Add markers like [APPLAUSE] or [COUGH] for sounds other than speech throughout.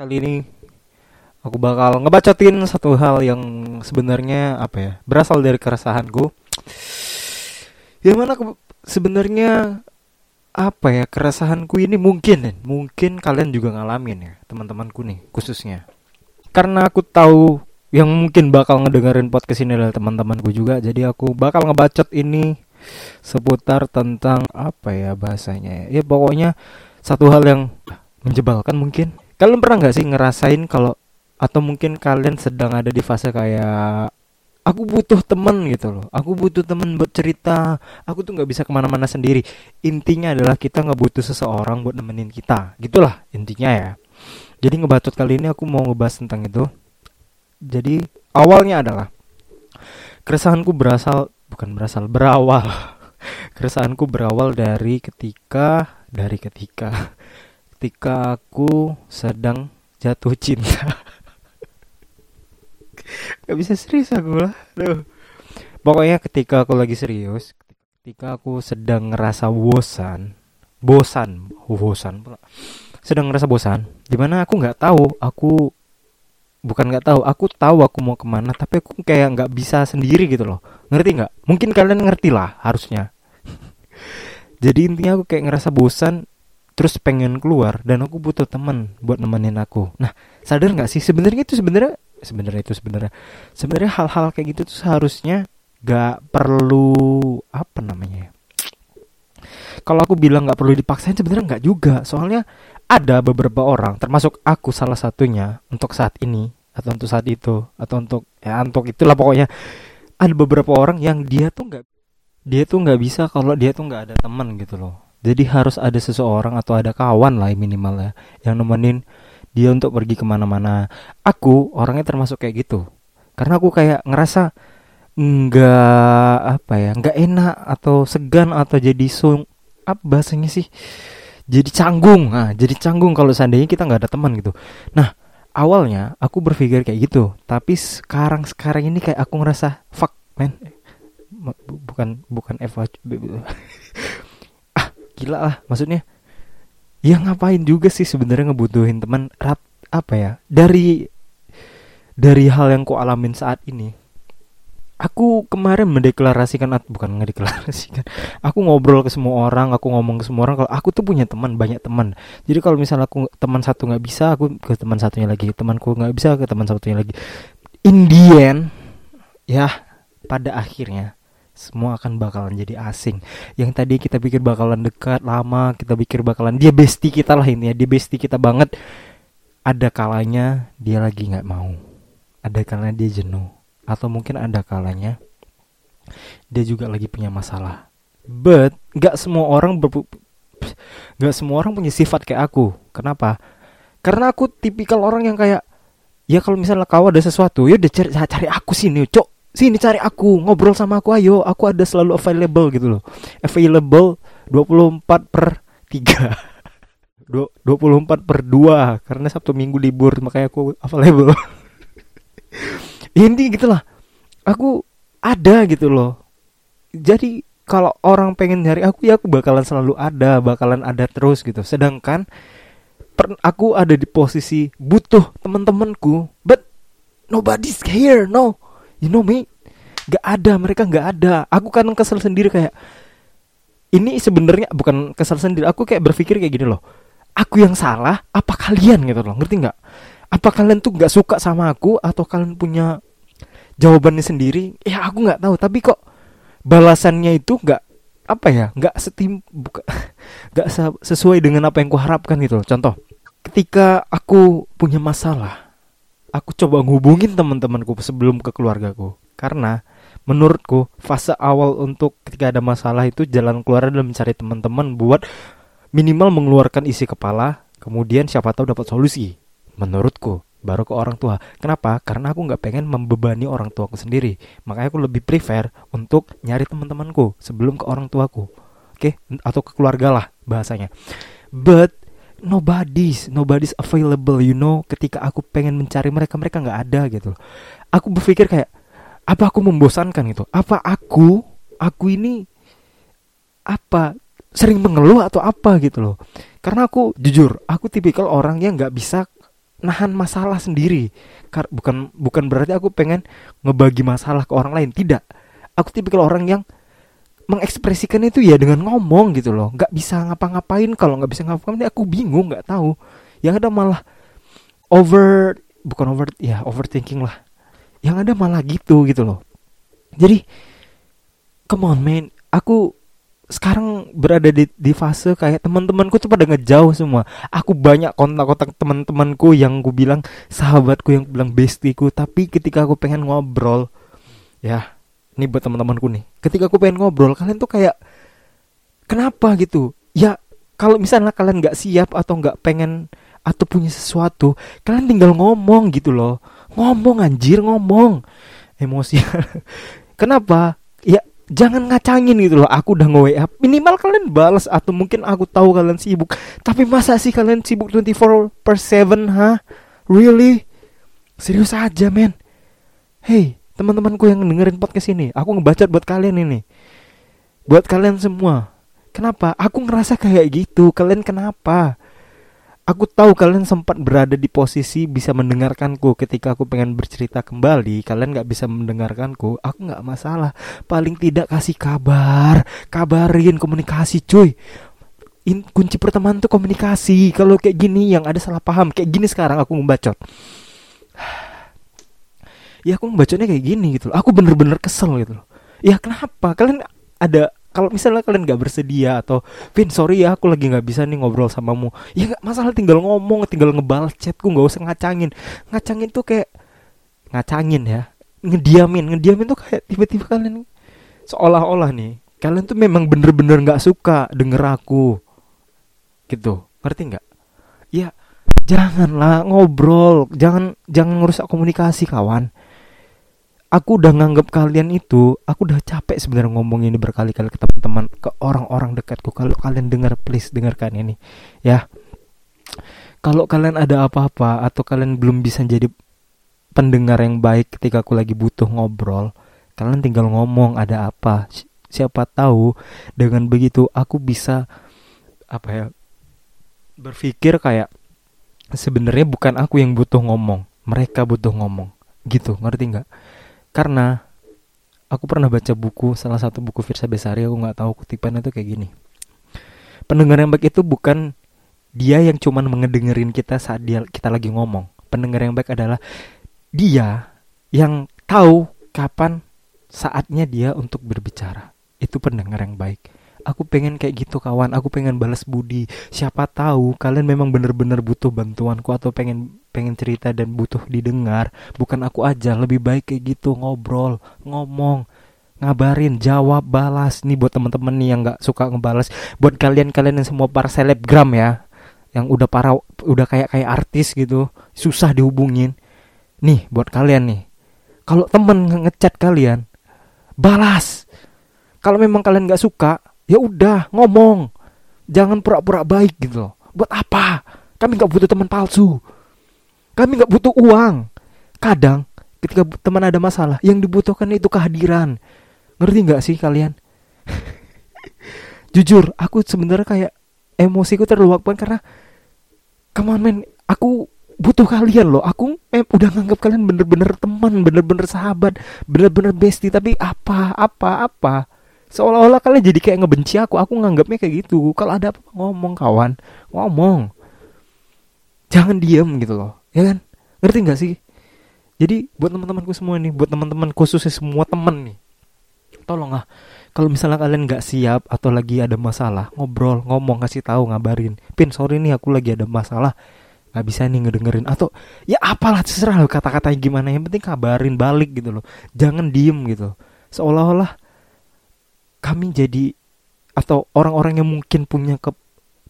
kali ini aku bakal ngebacotin satu hal yang sebenarnya apa ya berasal dari keresahanku. Yang mana sebenarnya apa ya keresahanku ini mungkin mungkin kalian juga ngalamin ya teman-temanku nih khususnya. Karena aku tahu yang mungkin bakal ngedengerin podcast ini adalah teman-temanku juga jadi aku bakal ngebacot ini seputar tentang apa ya bahasanya. Ya pokoknya satu hal yang menjebalkan mungkin kalian pernah nggak sih ngerasain kalau atau mungkin kalian sedang ada di fase kayak aku butuh temen gitu loh. Aku butuh temen buat cerita. Aku tuh nggak bisa ke mana-mana sendiri. Intinya adalah kita nggak butuh seseorang buat nemenin kita. Gitulah intinya ya. Jadi ngebacot kali ini aku mau ngebahas tentang itu. Jadi awalnya adalah keresahanku berasal bukan berasal berawal. [LAUGHS] Keresahanku berawal dari ketika dari ketika ketika aku sedang jatuh cinta. [LAUGHS] Gak bisa serius aku lah. Duh. Pokoknya ketika aku lagi serius Ketika aku sedang ngerasa bosan Bosan Bosan pula. Sedang ngerasa bosan Di mana aku nggak tahu Aku Bukan nggak tahu Aku tahu aku mau ke mana Tapi aku kayak nggak bisa sendiri gitu loh. Ngerti nggak? Mungkin kalian ngerti lah harusnya. [LAUGHS] Jadi intinya aku kayak ngerasa bosan terus pengen keluar dan aku butuh teman buat nemenin aku. Nah, sadar nggak sih sebenarnya itu sebenarnya sebenarnya itu sebenarnya sebenarnya hal-hal kayak gitu tuh seharusnya gak perlu apa namanya ya? kalau aku bilang nggak perlu dipaksain sebenarnya nggak juga soalnya ada beberapa orang termasuk aku salah satunya untuk saat ini atau untuk saat itu atau untuk ya untuk itulah pokoknya ada beberapa orang yang dia tuh nggak dia tuh nggak bisa kalau dia tuh nggak ada teman gitu loh jadi harus ada seseorang atau ada kawan lah minimal ya yang nemenin dia untuk pergi ke mana-mana. Aku orangnya termasuk kayak gitu. Karena aku kayak ngerasa nggak apa ya nggak enak atau segan atau jadi sung apa bahasanya sih? Jadi canggung. Nah jadi canggung kalau seandainya kita nggak ada teman gitu. Nah awalnya aku berpikir kayak gitu. Tapi sekarang sekarang ini kayak aku ngerasa fuck man. Bukan bukan ah [LAUGHS] gila lah maksudnya. Ya ngapain juga sih sebenarnya ngebutuhin teman rat apa ya dari dari hal yang ku alamin saat ini. Aku kemarin mendeklarasikan bukan ngedeklarasikan. [LAUGHS] Aku ngobrol ke semua orang aku ngomong ke semua orang kalau aku tuh punya teman banyak teman. Jadi kalau misalnya aku teman satu nggak bisa aku ke teman satunya lagi. Temanku nggak bisa ke teman satunya lagi. Indian ya pada akhirnya semua akan bakalan jadi asing. Yang tadi kita pikir bakalan dekat lama, kita pikir bakalan dia bestie kita lah ini ya, dia bestie kita banget. Ada kalanya dia lagi nggak mau, ada kalanya dia jenuh, atau mungkin ada kalanya dia juga lagi punya masalah. But nggak semua orang nggak semua orang punya sifat kayak aku. Kenapa? Karena aku tipikal orang yang kayak ya kalau misalnya kau ada sesuatu ya udah cari cari aku sini cok sini cari aku ngobrol sama aku ayo. Aku ada selalu available gitu loh. Available 24 per 3 24 [LAUGHS] per 2 karena Sabtu Minggu libur makanya aku available. [LAUGHS] Inti gitulah aku ada gitu loh. Jadi kalau orang pengen nyari aku ya aku bakalan selalu ada bakalan ada terus gitu. Sedangkan per, aku ada di posisi butuh teman-temanku but nobody's here no you know me? Gak ada mereka gak ada. Aku kan kesel sendiri kayak ini sebenarnya bukan kesel sendiri aku kayak berpikir kayak gini loh. Aku yang salah apa kalian? Gitu loh ngerti nggak? Apa kalian tuh nggak suka sama aku atau kalian punya jawabannya sendiri? Ya aku nggak tahu tapi kok balasannya itu nggak apa ya nggak setim buka [LAUGHS] nggak sesuai dengan apa yang kuharapkan gitu loh. Contoh ketika aku punya masalah aku coba ngubungin teman-temanku sebelum ke keluargaku. Karena menurutku fase awal untuk ketika ada masalah itu jalan keluar adalah mencari teman-teman buat minimal mengeluarkan isi kepala kemudian siapa tahu dapat solusi. Menurutku baru ke orang tua. Kenapa? Karena aku nggak pengen membebani orang tuaku sendiri. Makanya aku lebih prefer untuk nyari teman-temanku sebelum ke orang tuaku. Oke? Okay? atau ke keluarga lah bahasanya. But nobody's nobody's available you know. Ketika aku pengen mencari mereka mereka nggak ada gitu aku berpikir kayak apa aku membosankan gitu? Apa aku aku ini apa sering mengeluh atau apa gitu loh? Karena aku jujur aku tipikal orang yang nggak bisa nahan masalah sendiri. Bukan bukan berarti aku pengen ngebagi masalah ke orang lain tidak. Aku tipikal orang yang mengekspresikan itu ya dengan ngomong gitu loh. Nggak bisa ngapa-ngapain. Kalau nggak bisa ngapa-ngapain aku bingung nggak tahu. Yang ada malah over bukan over ya overthinking lah. Yang ada malah gitu gitu loh. Jadi come on man. Aku sekarang berada di, di fase kayak teman-temanku tuh pada ngejauh semua. Aku banyak kontak-kontak teman-temanku yang ku bilang sahabatku yang bilang bestiku, tapi ketika aku pengen ngobrol, ya, ini buat teman-temanku nih. Ketika aku pengen ngobrol, kalian tuh kayak kenapa gitu? Ya, kalau misalnya kalian nggak siap atau nggak pengen atau punya sesuatu, kalian tinggal ngomong gitu loh. Ngomong anjir, ngomong. Emosi. [LAUGHS] Kenapa? Ya jangan ngacangin gitu loh aku udah nge WA minimal kalian balas atau mungkin aku tahu kalian sibuk tapi masa sih kalian sibuk 24 per 7 ha really serius aja men hey teman-temanku yang dengerin podcast ini aku ngebaca buat kalian ini buat kalian semua kenapa aku ngerasa kayak gitu kalian kenapa Aku tahu kalian sempat berada di posisi bisa mendengarkanku ketika aku pengen bercerita kembali. Kalian gak bisa mendengarkanku. Aku gak masalah. Paling tidak kasih kabar, kabarin komunikasi, cuy. In, kunci pertemanan tuh komunikasi. Kalau kayak gini yang ada salah paham, kayak gini sekarang aku membacot. Ya aku membacotnya kayak gini gitu loh. Aku bener-bener kesel gitu loh. Ya kenapa? Kalian ada kalau misalnya kalian gak bersedia atau Vin sorry ya aku lagi nggak bisa nih ngobrol samamu ya nggak masalah tinggal ngomong tinggal ngebalas chatku nggak usah ngacangin ngacangin tuh kayak ngacangin ya ngediamin ngediamin tuh kayak tiba-tiba kalian seolah-olah nih kalian tuh memang bener-bener -bener suka denger aku gitu ngerti nggak ya janganlah ngobrol jangan jangan ngerusak komunikasi kawan aku udah nganggap kalian itu aku udah capek sebenarnya ngomong ini berkali-kali ke teman-teman ke orang-orang dekatku. Kalau kalian dengar please dengarkan ini ya. Kalau kalian ada apa-apa atau kalian belum bisa jadi pendengar yang baik ketika aku lagi butuh ngobrol kalian tinggal ngomong ada apa. Siapa tahu dengan begitu aku bisa apa ya berpikir kayak sebenarnya bukan aku yang butuh ngomong mereka butuh ngomong. Gitu ngerti nggak karena aku pernah baca buku salah satu buku Firsa Besari aku nggak tahu kutipan itu kayak gini. Pendengar yang baik itu bukan dia yang cuman mengedengerin kita saat dia kita lagi ngomong. Pendengar yang baik adalah dia yang tahu kapan saatnya dia untuk berbicara. Itu pendengar yang baik. Aku pengen kayak gitu kawan. Aku pengen balas budi. Siapa tahu kalian memang bener-bener butuh bantuanku atau pengen pengen cerita dan butuh didengar. Bukan aku aja lebih baik kayak gitu ngobrol ngomong ngabarin jawab balas. Nih buat teman-teman nih yang nggak suka ngebalas buat kalian-kalian yang semua para selebgram ya yang udah para udah kayak kayak artis gitu susah dihubungin. Nih buat kalian nih kalau temen ngechat kalian balas. Kalau memang kalian nggak suka ya udah ngomong. Jangan pura-pura baik gitu loh. Buat apa? Kami nggak butuh teman palsu kami nggak butuh uang. Kadang ketika teman ada masalah yang dibutuhkan itu kehadiran. Ngerti nggak sih kalian? [LAUGHS] Jujur aku sebenarnya kayak emosiku terluapkan karena kemarin aku butuh kalian loh. Aku eh, udah nganggap kalian bener-bener teman bener-bener sahabat bener-bener bestie tapi apa apa apa? Seolah-olah kalian jadi kayak ngebenci aku. Aku nganggapnya kayak gitu. Kalau ada apa ngomong kawan. Ngomong. Jangan diem gitu loh ya kan? Ngerti nggak sih? Jadi buat teman-temanku semua nih buat teman-teman khususnya semua temen nih. Tolong ah kalau misalnya kalian nggak siap atau lagi ada masalah ngobrol ngomong kasih tahu ngabarin. Pin sorry nih aku lagi ada masalah. Nggak bisa nih ngedengerin. Atau ya apalah terserah lo kata-katanya gimana. Yang penting kabarin balik gitu loh. Jangan diem gitu. Seolah-olah kami jadi atau orang-orang yang mungkin punya ke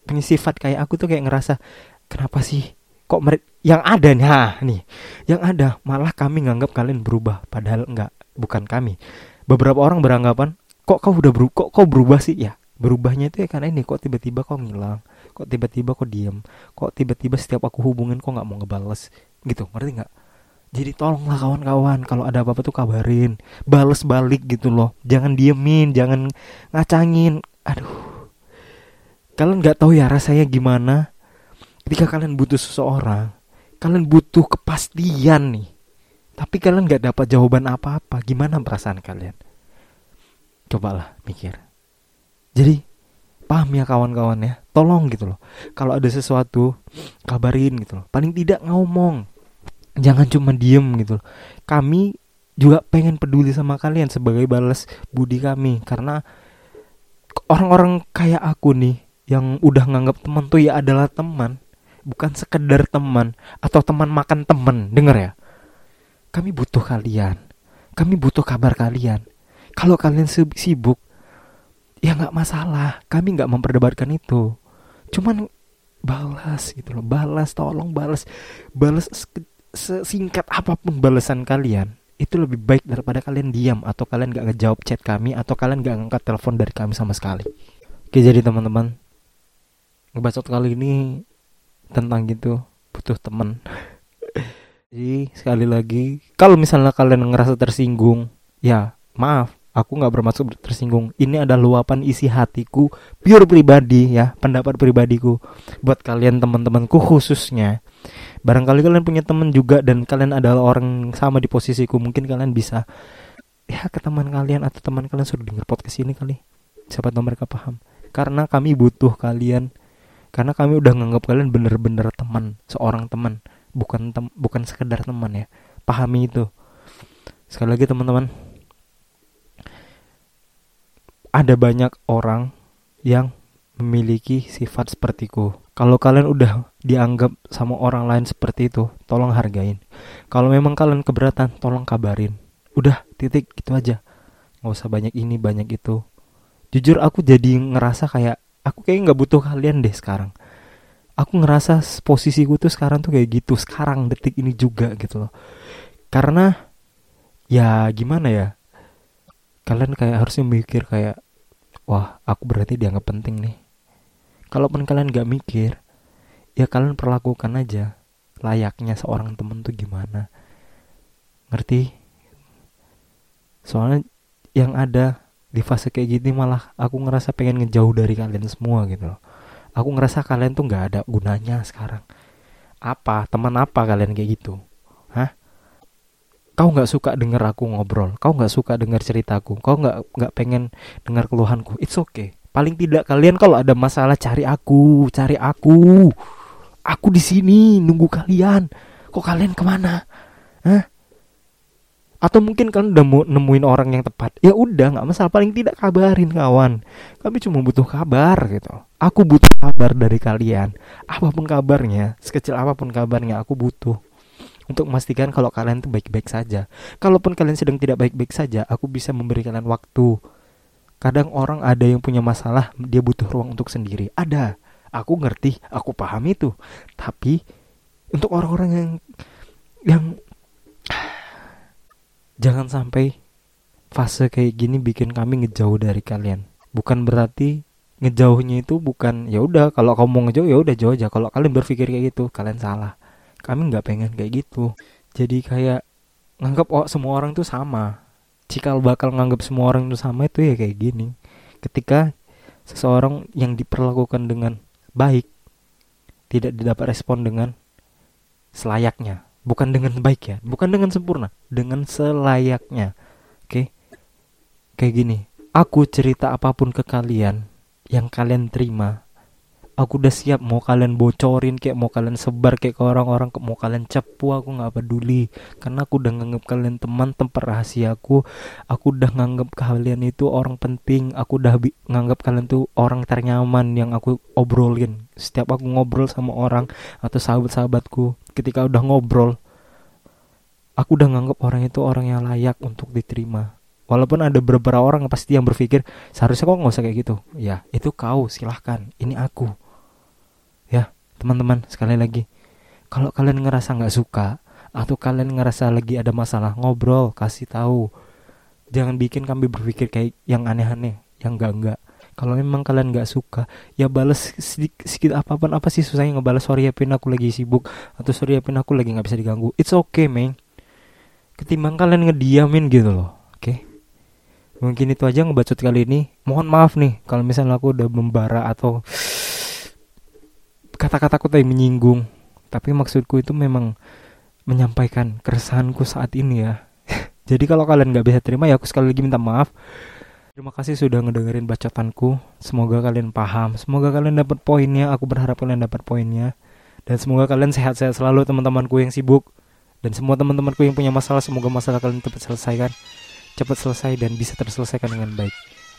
punya sifat kayak aku tuh kayak ngerasa kenapa sih kok mereka yang ada nih ha, nih yang ada malah kami nganggap kalian berubah padahal enggak bukan kami beberapa orang beranggapan kok kau udah berubah kok kau berubah sih ya berubahnya itu ya karena ini kok tiba-tiba kau ngilang kok tiba-tiba kau diem kok tiba-tiba setiap aku hubungin kok nggak mau ngebales gitu ngerti nggak jadi tolonglah kawan-kawan kalau ada apa-apa tuh kabarin, bales balik gitu loh. Jangan diemin, jangan ngacangin. Aduh. Kalian nggak tahu ya rasanya gimana ketika kalian butuh seseorang, kalian butuh kepastian nih. Tapi kalian nggak dapat jawaban apa-apa gimana perasaan kalian? Cobalah mikir. Jadi paham ya kawan-kawan ya? Tolong gitu loh. Kalau ada sesuatu kabarin gitu loh. Paling tidak ngomong. Jangan cuma diem gitu loh. Kami juga pengen peduli sama kalian sebagai balas budi kami. Karena orang-orang kayak aku nih yang udah nganggap teman tuh ya adalah teman bukan sekedar teman atau teman makan teman denger ya. Kami butuh kalian. Kami butuh kabar kalian. Kalau kalian sibuk ya nggak masalah. Kami nggak memperdebatkan itu. Cuman balas gitu loh balas tolong balas. Balas sesingkat apa pun balasan kalian itu lebih baik daripada kalian diam atau kalian nggak ngejawab chat kami atau kalian nggak ngangkat telepon dari kami sama sekali. Oke jadi teman-teman ngebacot kali ini tentang gitu butuh teman jadi sekali lagi kalau misalnya kalian ngerasa tersinggung ya maaf aku nggak bermaksud tersinggung. Ini adalah luapan isi hatiku pure pribadi ya pendapat pribadiku buat kalian teman-temanku khususnya. Barangkali kalian punya teman juga dan kalian adalah orang sama di posisiku mungkin kalian bisa ya ke teman kalian atau teman kalian suruh denger podcast ini kali. Siapa tahu mereka paham. Karena kami butuh kalian karena kami udah nganggap kalian bener-bener teman seorang teman bukan tem bukan sekedar teman ya pahami itu sekali lagi teman-teman ada banyak orang yang memiliki sifat sepertiku. Kalau kalian udah dianggap sama orang lain seperti itu, tolong hargain. Kalau memang kalian keberatan, tolong kabarin. Udah, titik gitu aja. Gak usah banyak ini, banyak itu. Jujur aku jadi ngerasa kayak aku kayak nggak butuh kalian deh sekarang. Aku ngerasa posisiku tuh sekarang tuh kayak gitu, sekarang detik ini juga gitu loh. Karena ya gimana ya? kalian kayak harusnya mikir kayak wah aku berarti dianggap penting nih kalaupun kalian gak mikir ya kalian perlakukan aja layaknya seorang temen tuh gimana ngerti soalnya yang ada di fase kayak gini malah aku ngerasa pengen ngejauh dari kalian semua gitu loh. Aku ngerasa kalian tuh nggak ada gunanya sekarang. Apa? Teman apa kalian kayak gitu? Hah? Kau nggak suka denger aku ngobrol? Kau nggak suka denger ceritaku? Kau nggak nggak pengen dengar keluhanku? It's okay. Paling tidak kalian kalau ada masalah cari aku cari aku. Aku di sini nunggu kalian. Kok kalian ke mana? Hah? Atau mungkin kalian udah mau nemuin orang yang tepat ya udah nggak masalah paling tidak kabarin kawan kami cuma butuh kabar gitu aku butuh kabar dari kalian apa pun kabarnya sekecil apa pun kabarnya aku butuh untuk memastikan kalau kalian tuh baik-baik saja. Kalaupun kalian sedang tidak baik-baik saja, aku bisa memberi kalian waktu. Kadang orang ada yang punya masalah, dia butuh ruang untuk sendiri. Ada. Aku ngerti, aku paham itu. Tapi untuk orang-orang yang yang jangan sampai fase kayak gini bikin kami ngejauh dari kalian. Bukan berarti ngejauhnya itu bukan ya udah kalau kamu mau ngejauh ya udah jauh aja. Kalau kalian berpikir kayak gitu, kalian salah. Kami nggak pengen kayak gitu. Jadi kayak nganggap oh semua orang tuh sama. Cikal bakal nganggap semua orang itu sama itu ya kayak gini. Ketika seseorang yang diperlakukan dengan baik tidak didapat respon dengan selayaknya bukan dengan baik ya bukan dengan sempurna dengan selayaknya. Oke? Kayak gini aku cerita apa pun ke kalian yang kalian terima aku udah siap mau kalian bocorin kayak mau kalian sebar kayak ke orang-orang mau kalian cepu aku nggak peduli. Karena aku udah nganggap kalian teman tempat rahasiaku aku. Udah nganggap kalian itu orang penting. Aku udah nganggap kalian tuh orang ternyaman yang aku obrolin. Setiap aku ngobrol sama orang atau sahabat-sahabatku ketika udah ngobrol aku udah nganggap orang itu orang yang layak untuk diterima. Walaupun ada beberapa orang pasti yang berpikir seharusnya kok nggak usah kayak gitu. Ya itu kau silahkan. Ini aku teman-teman sekali lagi. Kalau kalian ngerasa nggak suka atau kalian ngerasa lagi ada masalah ngobrol kasih tahu. Jangan bikin kami berpikir kayak yang aneh-aneh yang enggak enggak kalau memang kalian nggak suka ya balas sedikit, apa pun apa sih susahnya ngebalas sorry ya pin aku lagi sibuk atau sorry ya pin aku lagi nggak bisa diganggu. It's okay meng ketimbang kalian ngediamin gitu loh oke? Okay? mungkin itu aja ngebacot kali ini. Mohon maaf nih kalau misalnya aku udah membara atau kata-kataku tadi menyinggung tapi maksudku itu memang menyampaikan keresahanku saat ini ya [LAUGHS] jadi kalau kalian nggak bisa terima ya aku sekali lagi minta maaf Terima kasih sudah ngedengerin bacotanku. Semoga kalian paham. Semoga kalian dapat poinnya. Aku berharap kalian dapat poinnya. Dan semoga kalian sehat-sehat selalu teman-temanku yang sibuk. Dan semua teman-temanku yang punya masalah, semoga masalah kalian cepat selesaikan. Cepat selesai dan bisa terselesaikan dengan baik.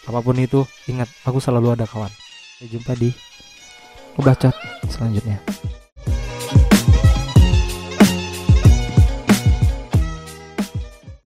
Apa pun itu, ingat, aku selalu ada kawan. Sampai jumpa di Bacot selanjutnya.